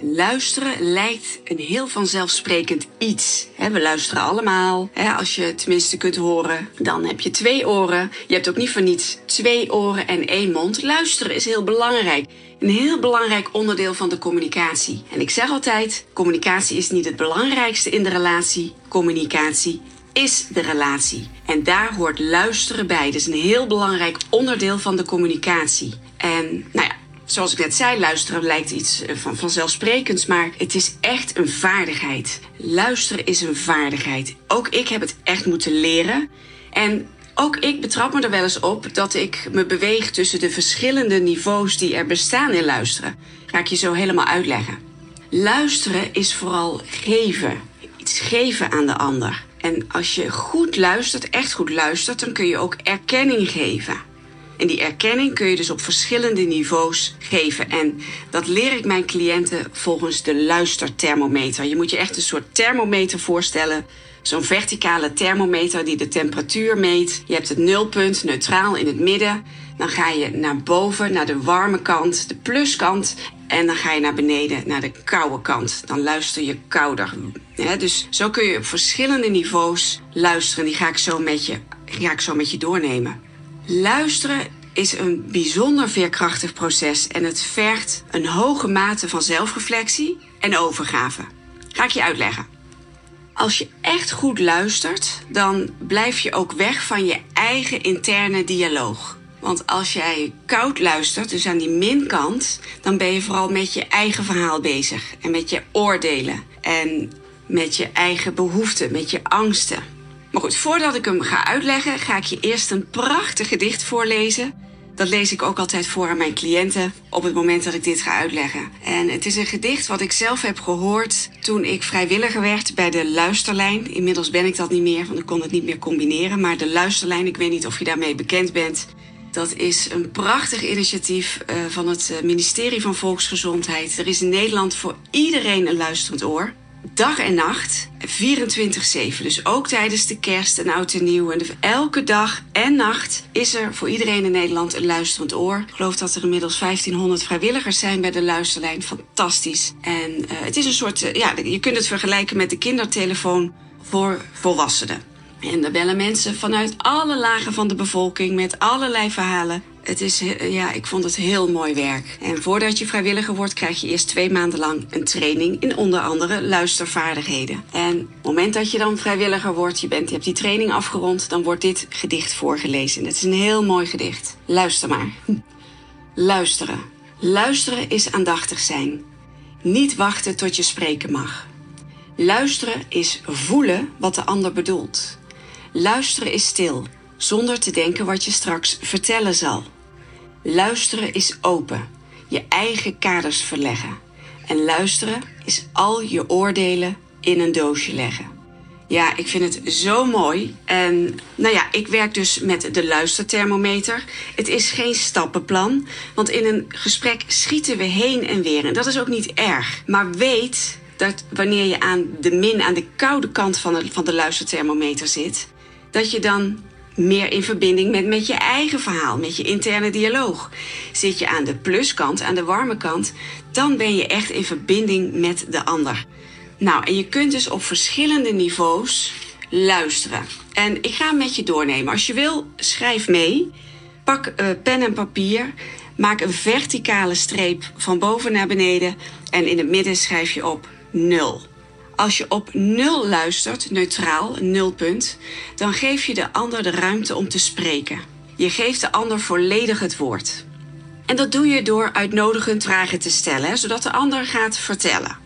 Luisteren lijkt een heel vanzelfsprekend iets. We luisteren allemaal. Als je tenminste kunt horen, dan heb je twee oren. Je hebt ook niet voor niets twee oren en één mond. Luisteren is heel belangrijk. Een heel belangrijk onderdeel van de communicatie. En ik zeg altijd: communicatie is niet het belangrijkste in de relatie. Communicatie is de relatie. En daar hoort luisteren bij. Dat is een heel belangrijk onderdeel van de communicatie. En nou ja, zoals ik net zei, luisteren lijkt iets eh, van vanzelfsprekends, maar het is echt een vaardigheid. Luisteren is een vaardigheid. Ook ik heb het echt moeten leren. En ook ik betrap me er wel eens op dat ik me beweeg tussen de verschillende niveaus die er bestaan in luisteren. Ga ik je zo helemaal uitleggen. Luisteren is vooral geven. Iets geven aan de ander. En als je goed luistert, echt goed luistert, dan kun je ook erkenning geven. En die erkenning kun je dus op verschillende niveaus geven. En dat leer ik mijn cliënten volgens de luisterthermometer. Je moet je echt een soort thermometer voorstellen. Zo'n verticale thermometer die de temperatuur meet. Je hebt het nulpunt, neutraal in het midden. Dan ga je naar boven, naar de warme kant, de pluskant. En dan ga je naar beneden, naar de koude kant. Dan luister je kouder. dus zo kun je op verschillende niveaus luisteren. Die ga ik zo met je, ga ik zo met je doornemen. Luisteren is een bijzonder veerkrachtig proces en het vergt een hoge mate van zelfreflectie en overgave. Ga ik je uitleggen. Als je echt goed luistert, dan blijf je ook weg van je eigen interne dialoog. Want als jij koud luistert, dus aan die minkant, dan ben je vooral met je eigen verhaal bezig en met je oordelen en met je eigen behoeften, met je angsten. Maar goed, voordat ik hem ga uitleggen, ga ik je eerst een prachtig gedicht voorlezen. Dat lees ik ook altijd voor aan mijn cliënten op het moment dat ik dit ga uitleggen. En het is een gedicht wat ik zelf heb gehoord toen ik vrijwilliger werd bij de luisterlijn. Inmiddels ben ik dat niet meer, want ik kon het niet meer combineren. Maar de luisterlijn, ik weet niet of je daarmee bekend bent. Dat is een prachtig initiatief uh, van het eh, ministerie van Volksgezondheid. Er is in Nederland voor iedereen een luisterend oor dag en nacht, 24-7. Dus ook tijdens de kerst en oud en nieuw. En elke dag en nacht is er voor iedereen in Nederland een luisterend oor. Ik geloof dat er inmiddels 1500 vrijwilligers zijn bij de luisterlijn. Fantastisch. En uh, het is een soort, uh, ja, je kunt het vergelijken met de kindertelefoon voor volwassenen. En daar bellen mensen vanuit alle lagen van de bevolking met allerlei verhalen. Het is, ja, ik vond het heel mooi werk. En voordat je vrijwilliger wordt, krijg je eerst twee maanden lang een training in onder andere luistervaardigheden. En op het moment dat je dan vrijwilliger wordt, je, bent, je hebt die training afgerond, dan wordt dit gedicht voorgelezen. Het is een heel mooi gedicht. Luister maar. Luisteren. Luisteren is aandachtig zijn. Niet wachten tot je spreken mag. Luisteren is voelen wat de ander bedoelt. Luisteren is stil, zonder te denken wat je straks vertellen zal. Luisteren is open, je eigen kaders verleggen. En luisteren is al je oordelen in een doosje leggen. Ja, ik vind het zo mooi. En nou ja, ik werk dus met de luisterthermometer. Het is geen stappenplan, want in een gesprek schieten we heen en weer. En dat is ook niet erg. Maar weet dat wanneer je aan de min, aan de koude kant van de, van de luisterthermometer zit, dat je dan meer in verbinding met, met je eigen verhaal, met je interne dialoog. Zit je aan de pluskant, aan de warme kant, dan ben je echt in verbinding met de ander. Nou, en je kunt dus op verschillende niveaus luisteren. En ik ga met je doornemen. Als je wil, schrijf mee. Pak uh, pen en papier. Maak een verticale streep van boven naar beneden. En in het midden schrijf je op 0. Als je op nul luistert, neutraal, nulpunt, dan geef je de ander de ruimte om te spreken. Je geeft de ander volledig het woord. En dat doe je door uitnodigend vragen te stellen, zodat de ander gaat vertellen.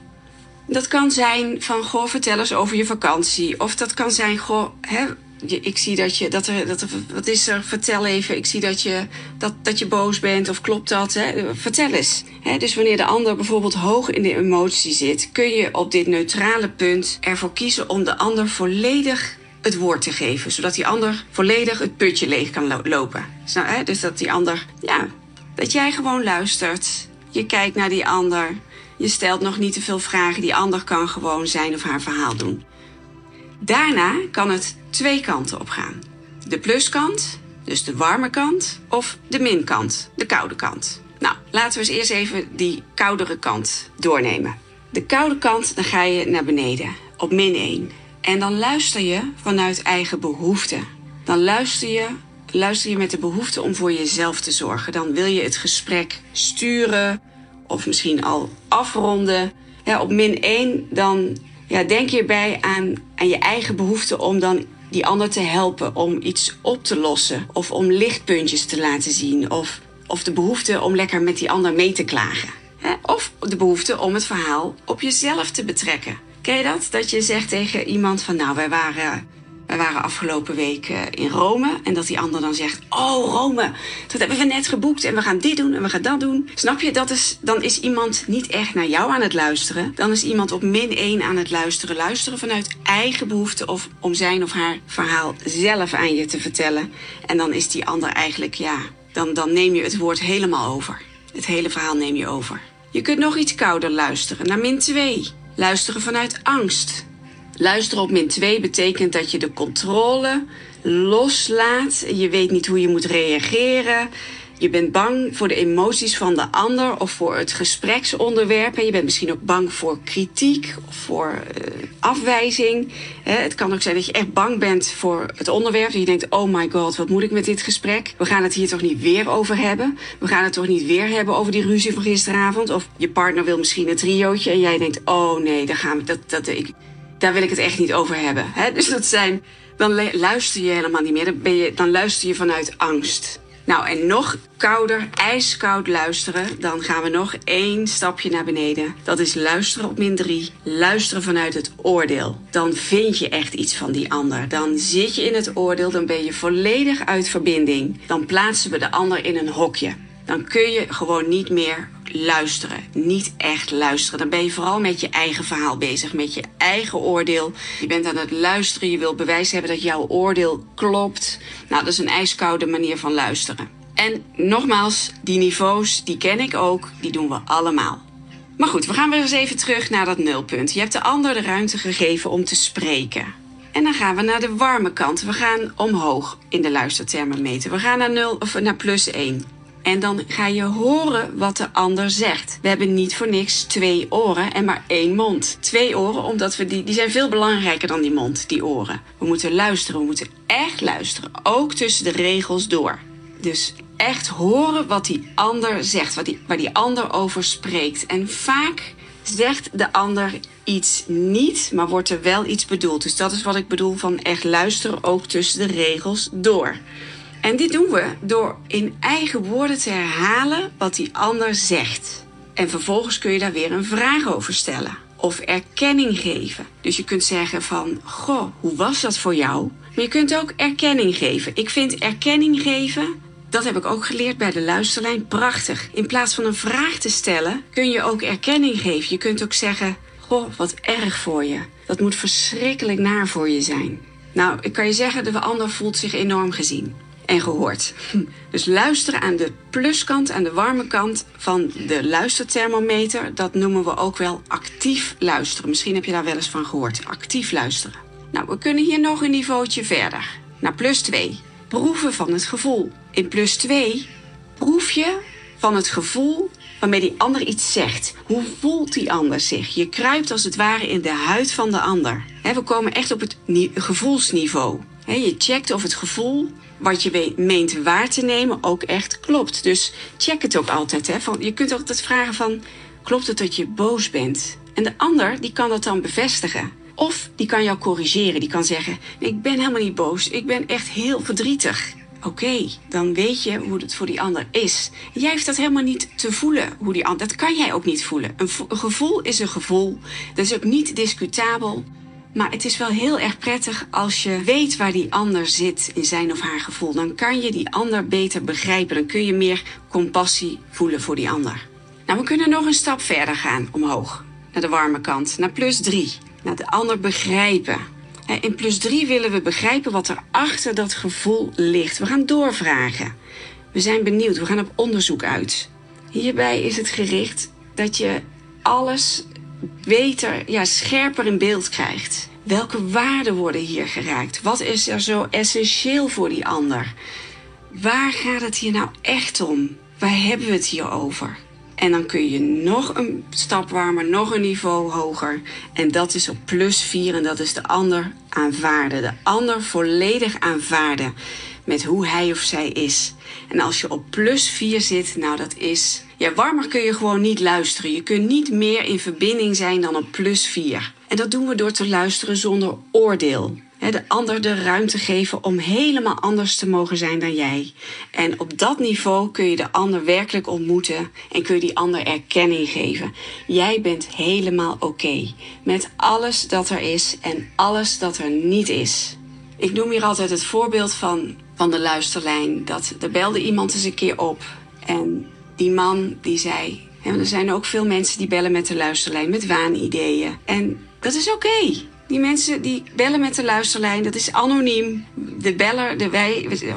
Dat kan zijn van, goh, vertel eens over je vakantie. Of dat kan zijn, goh, hè, ik zie dat je, dat er, dat wat is er, vertel even, ik zie dat je, dat, dat je boos bent of klopt dat, hè? vertel eens. Hè? Dus wanneer de ander bijvoorbeeld hoog in de emotie zit, kun je op dit neutrale punt ervoor kiezen om de ander volledig het woord te geven, zodat die ander volledig het putje leeg kan lopen. hè? Dus dat die ander, ja, dat jij gewoon luistert, je kijkt naar die ander, je stelt nog niet te veel vragen, die ander kan gewoon zijn of haar verhaal doen. Daarna kan het twee kanten op gaan. De pluskant, dus de warme kant, of de minkant, de koude kant. Nou, laten we eens eerst even die koudere kant doornemen. De koude kant, dan ga je naar beneden, op min 1. En dan luister je vanuit eigen behoefte. Dan luister je, luister je met de behoefte om voor jezelf te zorgen. Dan wil je het gesprek sturen of misschien al afronden. Op min 1 dan ja, denk je bij aan, aan je eigen behoefte om dan die ander te helpen om iets op te lossen. Of om lichtpuntjes te laten zien. Of, of de behoefte om lekker met die ander mee te klagen. Of de behoefte om het verhaal op jezelf te betrekken. Ken je dat? Dat je zegt tegen iemand van nou, wij waren wij waren afgelopen week eh, in Rome. En dat die ander dan zegt: Oh, Rome, dat hebben we net geboekt. En we gaan dit doen en we gaan dat doen. Snap je? Dat is, dan is iemand niet echt naar jou aan het luisteren. Dan is iemand op min 1 aan het luisteren. Luisteren vanuit eigen behoefte of om zijn of haar verhaal zelf aan je te vertellen. En dan is die ander eigenlijk, ja, dan, dan neem je het woord helemaal over. Het hele verhaal neem je over. Je kunt nog iets kouder luisteren, naar min 2. Luisteren vanuit angst. Luisteren op min 2 betekent dat je de controle loslaat. Je weet niet hoe je moet reageren. Je bent bang voor de emoties van de ander of voor het gespreksonderwerp. Je bent misschien ook bang voor kritiek of voor uh, afwijzing. Het kan ook zijn dat je echt bang bent voor het onderwerp. Dat je denkt, oh my god, wat moet ik met dit gesprek? We gaan het hier toch niet weer over hebben? We gaan het toch niet weer hebben over die ruzie van gisteravond? Of je partner wil misschien een triootje en jij denkt, oh nee, daar gaan we, dat, dat, ik, daar wil ik het echt niet over hebben. Hè? Dus dat zijn, dan luister je helemaal niet meer. Dan, ben je, dan luister je vanuit angst. Nou, en nog kouder, ijskoud luisteren. Dan gaan we nog één stapje naar beneden. Dat is luisteren op min 3. Luisteren vanuit het oordeel. Dan vind je echt iets van die ander. Dan zit je in het oordeel. Dan ben je volledig uit verbinding. Dan plaatsen we de ander in een hokje. Dan kun je gewoon niet meer luisteren. Niet echt luisteren. Dan ben je vooral met je eigen verhaal bezig, met je eigen oordeel. Je bent aan het luisteren, je wilt bewijs hebben dat jouw oordeel klopt. Nou, dat is een ijskoude manier van luisteren. En nogmaals, die niveaus, die ken ik ook, die doen we allemaal. Maar goed, we gaan weer eens even terug naar dat nulpunt. Je hebt de ander de ruimte gegeven om te spreken. En dan gaan we naar de warme kant. We gaan omhoog in de luisterthermometer. We gaan naar 0 of naar plus 1. En dan ga je horen wat de ander zegt. We hebben niet voor niks twee oren en maar één mond. Twee oren, omdat we die, die zijn veel belangrijker dan die mond, die oren. We moeten luisteren, we moeten echt luisteren. Ook tussen de regels door. Dus echt horen wat die ander zegt, wat die, waar die ander over spreekt. En vaak zegt de ander iets niet, maar wordt er wel iets bedoeld. Dus dat is wat ik bedoel van echt luisteren, ook tussen de regels door. En dit doen we door in eigen woorden te herhalen wat die ander zegt. En vervolgens kun je daar weer een vraag over stellen. Of erkenning geven. Dus je kunt zeggen van, goh, hoe was dat voor jou? Maar je kunt ook erkenning geven. Ik vind erkenning geven, dat heb ik ook geleerd bij de luisterlijn, prachtig. In plaats van een vraag te stellen, kun je ook erkenning geven. Je kunt ook zeggen, goh, wat erg voor je. Dat moet verschrikkelijk naar voor je zijn. Nou, ik kan je zeggen, de ander voelt zich enorm gezien en gehoord. Dus luisteren aan de pluskant, aan de warme kant van de luisterthermometer, dat noemen we ook wel actief luisteren. Misschien heb je daar wel eens van gehoord. Actief luisteren. Nou, we kunnen hier nog een niveautje verder. Naar plus 2. Proeven van het gevoel. In plus 2 proef je van het gevoel waarmee die ander iets zegt. Hoe voelt die ander zich? Je kruipt als het ware in de huid van de ander. We komen echt op het gevoelsniveau. Je checkt of het gevoel wat je meent waar te nemen ook echt klopt. Dus check het ook altijd. Hè? Van, je kunt altijd vragen van, klopt het dat je boos bent? En de ander die kan dat dan bevestigen. Of die kan jou corrigeren. Die kan zeggen, ik ben helemaal niet boos. Ik ben echt heel verdrietig. Oké, dan weet je hoe het voor die ander is. Jij heeft dat helemaal niet te voelen. Hoe die ander, dat kan jij ook niet voelen. Een, een gevoel is een gevoel. Dat is ook niet discutabel. Maar het is wel heel erg prettig als je weet waar die ander zit in zijn of haar gevoel. Dan kan je die ander beter begrijpen. Dan kun je meer compassie voelen voor die ander. Nou, we kunnen nog een stap verder gaan omhoog. Naar de warme kant. Naar plus drie. Naar de ander begrijpen. In plus drie willen we begrijpen wat er achter dat gevoel ligt. We gaan doorvragen. We zijn benieuwd. We gaan op onderzoek uit. Hierbij is het gericht dat je alles beter, ja, scherper in beeld krijgt. Welke waarden worden hier geraakt? Wat is er zo essentieel voor die ander? Waar gaat het hier nou echt om? Waar hebben we het hier over? En dan kun je nog een stap warmer, nog een niveau hoger. En dat is op plus 4 en dat is de ander aanvaarden. De ander volledig aanvaarden met hoe hij of zij is. En als je op plus 4 zit, nou dat is ja, warmer kun je gewoon niet luisteren. Je kunt niet meer in verbinding zijn dan een plus 4. En dat doen we door te luisteren zonder oordeel. De ander de ruimte geven om helemaal anders te mogen zijn dan jij. En op dat niveau kun je de ander werkelijk ontmoeten en kun je die ander erkenning geven. Jij bent helemaal oké met alles dat er is en alles dat er niet is. Ik noem hier altijd het voorbeeld van, van de luisterlijn. Dat er belde iemand eens een keer op en die man die zei. Er zijn ook veel mensen die bellen met de luisterlijn met waanideeën. En dat is oké. Die mensen die bellen met de luisterlijn, dat is anoniem. De beller, de wij,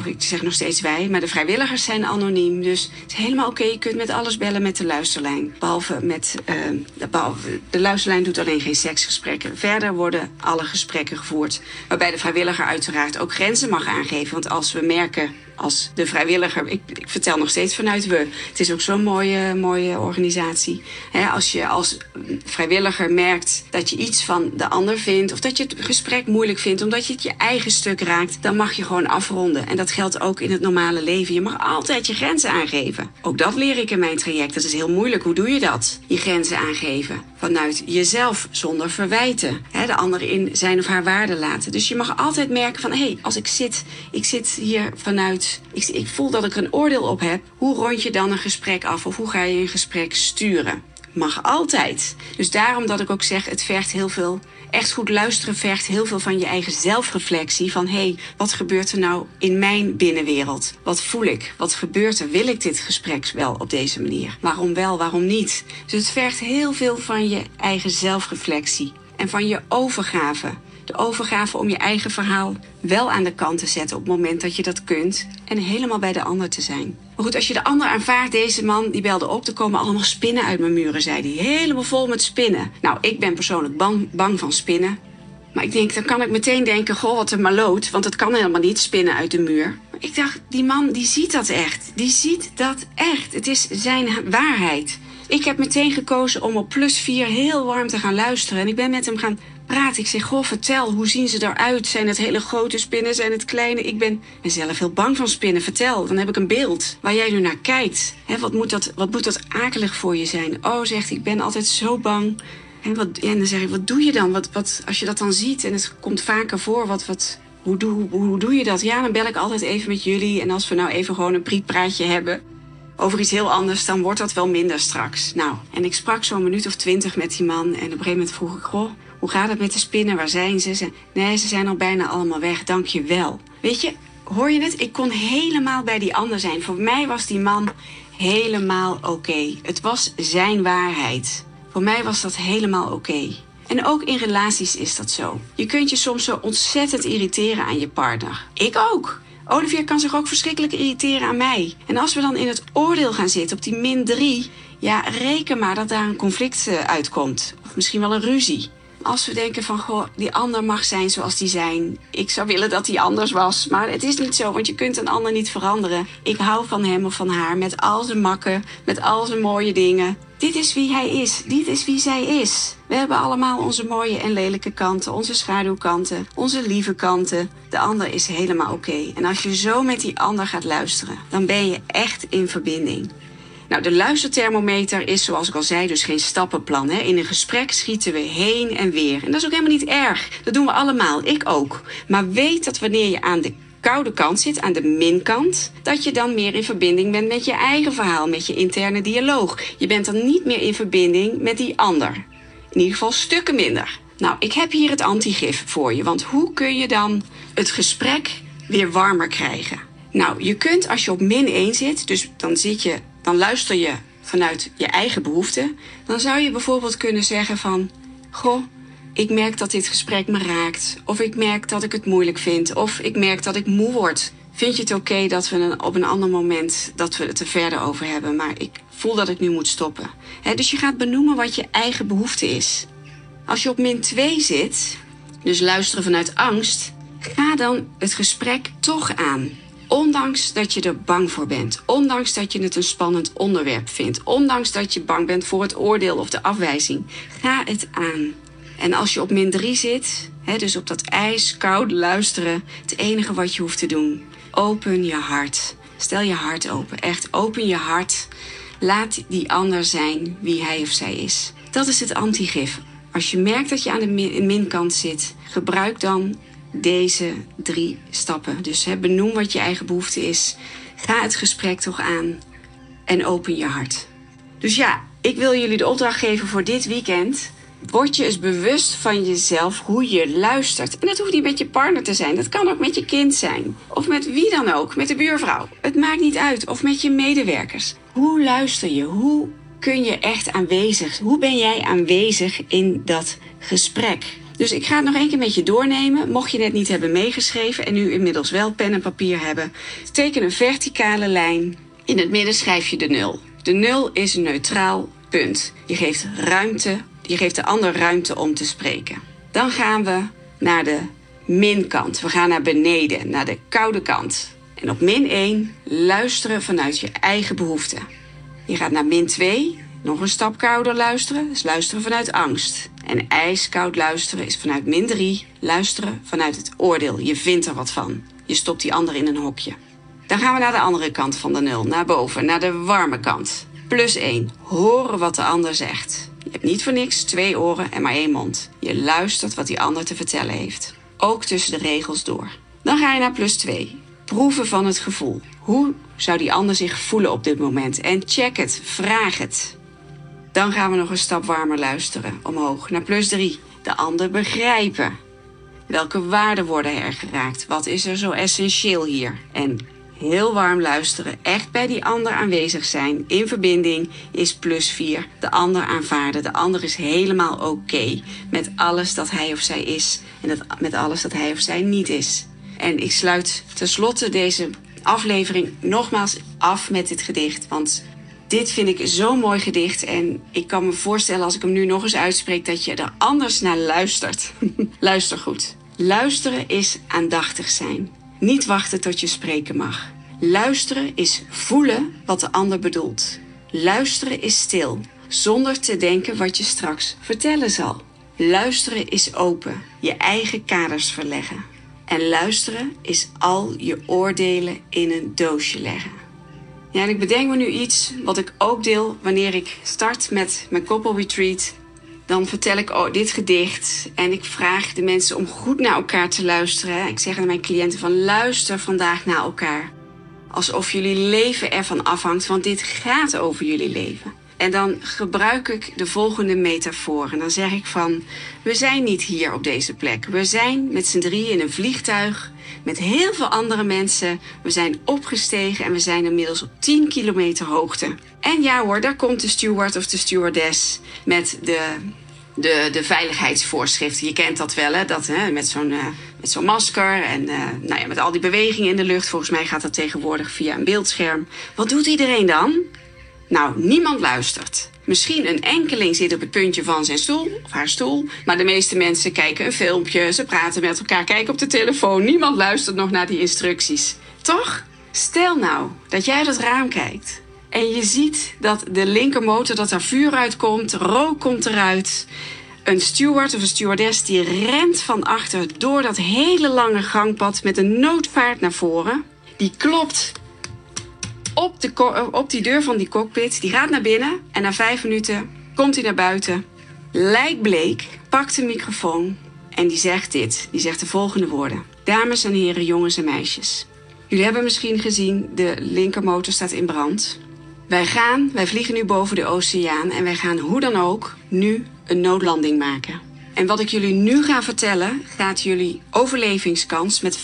ik zeg nog steeds wij, maar de vrijwilligers zijn anoniem. Dus het is helemaal oké. Je kunt met alles bellen met de luisterlijn. Behalve met, behalve, de luisterlijn doet alleen geen seksgesprekken. Verder worden alle gesprekken gevoerd. Waarbij de vrijwilliger uiteraard ook grenzen mag aangeven. Want als we merken als de vrijwilliger. Ik, vertel nog steeds vanuit we. Het is ook zo'n mooie, mooie organisatie. als je als vrijwilliger merkt dat je iets van de ander vindt, of dat je het gesprek moeilijk vindt, omdat je het je eigen stuk raakt, dan mag je gewoon afronden. En dat geldt ook in het normale leven. Je mag altijd je grenzen aangeven. Ook dat leer ik in mijn traject. Dat is heel moeilijk. Hoe doe je dat? Je grenzen aangeven. Vanuit jezelf, zonder verwijten. de ander in zijn of haar waarde laten. Dus je mag altijd merken van hé, hey, als ik zit, ik zit hier vanuit ik, ik voel dat ik een oordeel op heb. Hoe rond je dan een gesprek af of hoe ga je een gesprek sturen? Mag altijd. Dus daarom dat ik ook zeg, het vergt heel veel. Echt goed luisteren vergt heel veel van je eigen zelfreflectie. Van hé, hey, wat gebeurt er nou in mijn binnenwereld? Wat voel ik? Wat gebeurt er? Wil ik dit gesprek wel op deze manier? Waarom wel, waarom niet? Dus het vergt heel veel van je eigen zelfreflectie en van je overgave de overgave om je eigen verhaal wel aan de kant te zetten op het moment dat je dat kunt en helemaal bij de ander te zijn. Maar goed, als je de ander aanvaardt, deze man die belde op, er komen allemaal spinnen uit mijn muren, zei hij. Helemaal vol met spinnen. Nou, ik ben persoonlijk bang, van spinnen. Maar ik denk, dan kan ik meteen denken, goh, wat een maloot, want het kan helemaal niet, spinnen uit de muur. Maar ik dacht, die man die ziet dat echt. Die ziet dat echt. Het is zijn waarheid. Ik heb meteen gekozen om op plus 4 heel warm te gaan luisteren. En ik ben met hem gaan praat. Ik zeg, goh, vertel, hoe zien ze eruit? Zijn het hele grote spinnen? Zijn het kleine? Ik ben, ben zelf heel bang van spinnen. Vertel, dan heb ik een beeld waar jij nu naar kijkt. He, wat, moet dat, wat moet dat akelig voor je zijn? Oh, zegt ik ben altijd zo bang. En, wat, en dan zeg ik, wat doe je dan? Wat, wat, als je dat dan ziet en het komt vaker voor, wat, wat, hoe, doe, hoe, hoe doe je dat? Ja, dan bel ik altijd even met jullie. En als we nou even gewoon een prietpraatje hebben over iets heel anders, dan wordt dat wel minder straks. Nou, en ik sprak zo'n minuut of twintig met die man. En op een gegeven moment vroeg ik, goh, hoe gaat het met de spinnen? Waar zijn ze? Nee, ze zijn al bijna allemaal weg. Dank je wel. Weet je, hoor je het? Ik kon helemaal bij die ander zijn. Voor mij was die man helemaal oké. Het was zijn waarheid. Voor mij was dat helemaal oké. En ook in relaties is dat zo. Je kunt je soms zo ontzettend irriteren aan je partner. Ik ook. Olivier kan zich ook verschrikkelijk irriteren aan mij. En als we dan in het oordeel gaan zitten op die min 3, ja, reken maar dat daar een conflict eh, uitkomt. Of misschien wel een ruzie. Als we denken van, goh, die ander mag zijn zoals die zijn. Ik zou willen dat hij anders was. Maar het is niet zo, want je kunt een ander niet veranderen. Ik hou van hem of van haar met al zijn makken, met al zijn mooie dingen. Dit is wie hij is. Dit is wie zij is. We hebben allemaal onze mooie en lelijke kanten, onze schaduwkanten, onze lieve kanten. De ander is helemaal oké. En als je zo met die ander gaat luisteren, dan ben je echt in verbinding. Nou, de luisterthermometer is, zoals ik al zei, dus geen stappenplan. Hè. In een gesprek schieten we heen en weer. En dat is ook helemaal niet erg. Dat doen we allemaal, ik ook. Maar weet dat wanneer je aan de koude kant zit, aan de minkant, dat je dan meer in verbinding bent met je eigen verhaal, met je interne dialoog. Je bent dan niet meer in verbinding met die ander. In ieder geval stukken minder. Nou, ik heb hier het antigif voor je, want hoe kun je dan het gesprek weer warmer krijgen? Nou, je kunt als je op min 1 zit, dus dan, zit je, dan luister je vanuit je eigen behoeften, dan zou je bijvoorbeeld kunnen zeggen van, goh, ik merk dat dit gesprek me raakt, of ik merk dat ik het moeilijk vind, of ik merk dat ik moe word. Vind je het oké dat we een, op een ander moment dat we het er verder over hebben, maar ik voel dat ik nu moet stoppen. dus je gaat benoemen wat je eigen behoefte is. Als je op min 2 zit, dus luisteren vanuit angst, ga dan het gesprek toch aan. Ondanks dat je er bang voor bent, ondanks dat je het een spannend onderwerp vindt, ondanks dat je bang bent voor het oordeel of de afwijzing, ga het aan. En als je op min 3 zit, dus op dat ijskoud luisteren, het enige wat je hoeft te doen, open je hart. Stel je hart open, echt open je hart. Laat die ander zijn wie hij of zij is. Dat is het antigif. Als je merkt dat je aan de minkant zit, gebruik dan deze drie stappen. Dus hè, benoem wat je eigen behoefte is. Ga het gesprek toch aan en open je hart. Dus ja, ik wil jullie de opdracht geven voor dit weekend. Word je eens bewust van jezelf hoe je luistert. En dat hoeft niet met je partner te zijn. Dat kan ook met je kind zijn. Of met wie dan ook. Met de buurvrouw. Het maakt niet uit. Of met je medewerkers. Hoe luister je? Hoe kun je echt aanwezig? Hoe ben jij aanwezig in dat gesprek? Dus ik ga het nog één keer met je doornemen. Mocht je het niet hebben meegeschreven en nu inmiddels wel pen en papier hebben, teken een verticale lijn. In het midden schrijf je de nul. De nul is een neutraal punt. Je geeft ruimte, je geeft de ander ruimte om te spreken. Dan gaan we naar de minkant. We gaan naar beneden, naar de koude kant. En op min 1 luisteren vanuit je eigen behoeften. Je gaat naar min 2, nog een stap kouder luisteren, is luisteren vanuit angst. En ijskoud luisteren is vanuit min 3 luisteren vanuit het oordeel. Je vindt er wat van. Je stopt die ander in een hokje. Dan gaan we naar de andere kant van de nul, naar boven, naar de warme kant. Plus 1, horen wat de ander zegt. Je hebt niet voor niks twee oren en maar één mond. Je luistert wat die ander te vertellen heeft. Ook tussen de regels door. Dan ga je naar plus 2. Proeven van het gevoel. Hoe zou die ander zich voelen op dit moment? En check het, vraag het. Dan gaan we nog een stap warmer luisteren, omhoog, naar plus 3. De ander begrijpen. Welke waarden worden er geraakt? Wat is er zo essentieel hier? En heel warm luisteren, echt bij die ander aanwezig zijn, in verbinding, is plus 4. De ander aanvaarden. De ander is helemaal oké met alles dat hij of zij is en dat, met alles dat hij of zij niet is. En ik sluit tenslotte deze aflevering nogmaals af met dit gedicht, want dit vind ik zo'n mooi gedicht. En ik kan me voorstellen als ik hem nu nog eens uitspreek dat je er anders naar luistert. Luister goed. Luisteren is aandachtig zijn. Niet wachten tot je spreken mag. Luisteren is voelen wat de ander bedoelt. Luisteren is stil, zonder te denken wat je straks vertellen zal. Luisteren is open, je eigen kaders verleggen. En luisteren is al je oordelen in een doosje leggen. Ja, en ik bedenk me nu iets wat ik ook deel wanneer ik start met mijn koppelretreat. Dan vertel ik oh, dit gedicht en ik vraag de mensen om goed naar elkaar te luisteren. Ik zeg aan mijn cliënten van luister vandaag naar elkaar. Alsof jullie leven ervan afhangt, want dit gaat over jullie leven. En dan gebruik ik de volgende metafoor. En dan zeg ik van, we zijn niet hier op deze plek. We zijn met z'n drieën in een vliegtuig met heel veel andere mensen. We zijn opgestegen en we zijn inmiddels op 10 kilometer hoogte. En ja hoor, daar komt de steward of de stewardess met de, de, de veiligheidsvoorschriften. Je kent dat wel, hè? Dat, hè? met zo'n uh, met zo'n masker en uh, nou ja, met al die bewegingen in de lucht. Volgens mij gaat dat tegenwoordig via een beeldscherm. Wat doet iedereen dan? Nou, niemand luistert. Misschien een enkeling zit op het puntje van zijn stoel of haar stoel, maar de meeste mensen kijken een filmpje, ze praten met elkaar, kijken op de telefoon. Niemand luistert nog naar die instructies. Toch? Stel nou dat jij dat raam kijkt en je ziet dat de linkermotor, dat er vuur uitkomt, rook komt eruit. Een steward of een stewardess die rent van achter door dat hele lange gangpad met een noodvaart naar voren. Die klopt op, de, eh, op die deur van die cockpit. Die gaat naar binnen en na vijf minuten komt hij naar buiten. Lijkbleek, pakt de microfoon en die zegt dit. Die zegt de volgende woorden. Dames en heren, jongens en meisjes. Jullie hebben misschien gezien, de linkermotor staat in brand. Wij gaan, wij vliegen nu boven de oceaan en wij gaan hoe dan ook nu een noodlanding maken. En wat ik jullie nu ga vertellen, gaat jullie overlevingskans met 85%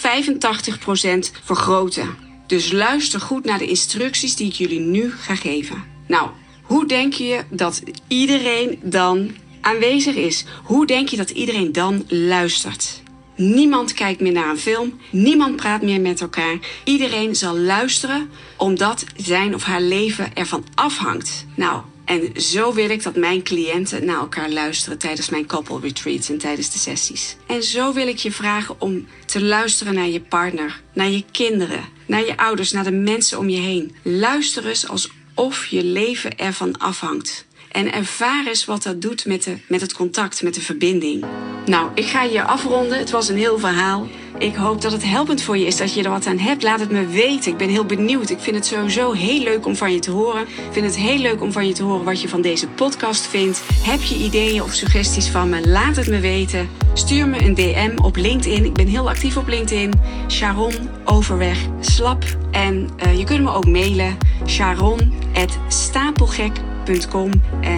vergroten. Dus luister goed naar de instructies die ik jullie nu ga geven. Nou, hoe denk je dat iedereen dan aanwezig is? Hoe denk je dat iedereen dan luistert? Niemand kijkt meer naar een film. Niemand praat meer met elkaar. Iedereen zal luisteren omdat zijn of haar leven ervan afhangt. Nou, en zo wil ik dat mijn cliënten naar elkaar luisteren tijdens mijn couple retreats en tijdens de sessies. En zo wil ik je vragen om te luisteren naar je partner, naar je kinderen, naar je ouders, naar de mensen om je heen. Luister eens alsof je leven ervan afhangt. En ervaar eens wat dat doet met, de, met het contact, met de verbinding. Nou, ik ga hier afronden. Het was een heel verhaal. Ik hoop dat het helpend voor je is, dat je er wat aan hebt. Laat het me weten. Ik ben heel benieuwd. Ik vind het sowieso heel leuk om van je te horen. Ik vind het heel leuk om van je te horen wat je van deze podcast vindt. Heb je ideeën of suggesties van me? Laat het me weten. Stuur me een DM op LinkedIn. Ik ben heel actief op LinkedIn. Sharon Overweg Slap. En uh, je kunt me ook mailen. Sharon.stapelgek.com En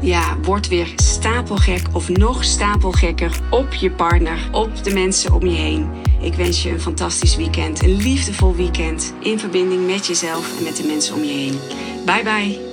ja, word weer stapelgek of nog stapelgekker op je partner, op de mensen om je heen. Ik wens je een fantastisch weekend, een liefdevol weekend in verbinding met jezelf en met de mensen om je heen. Bye bye.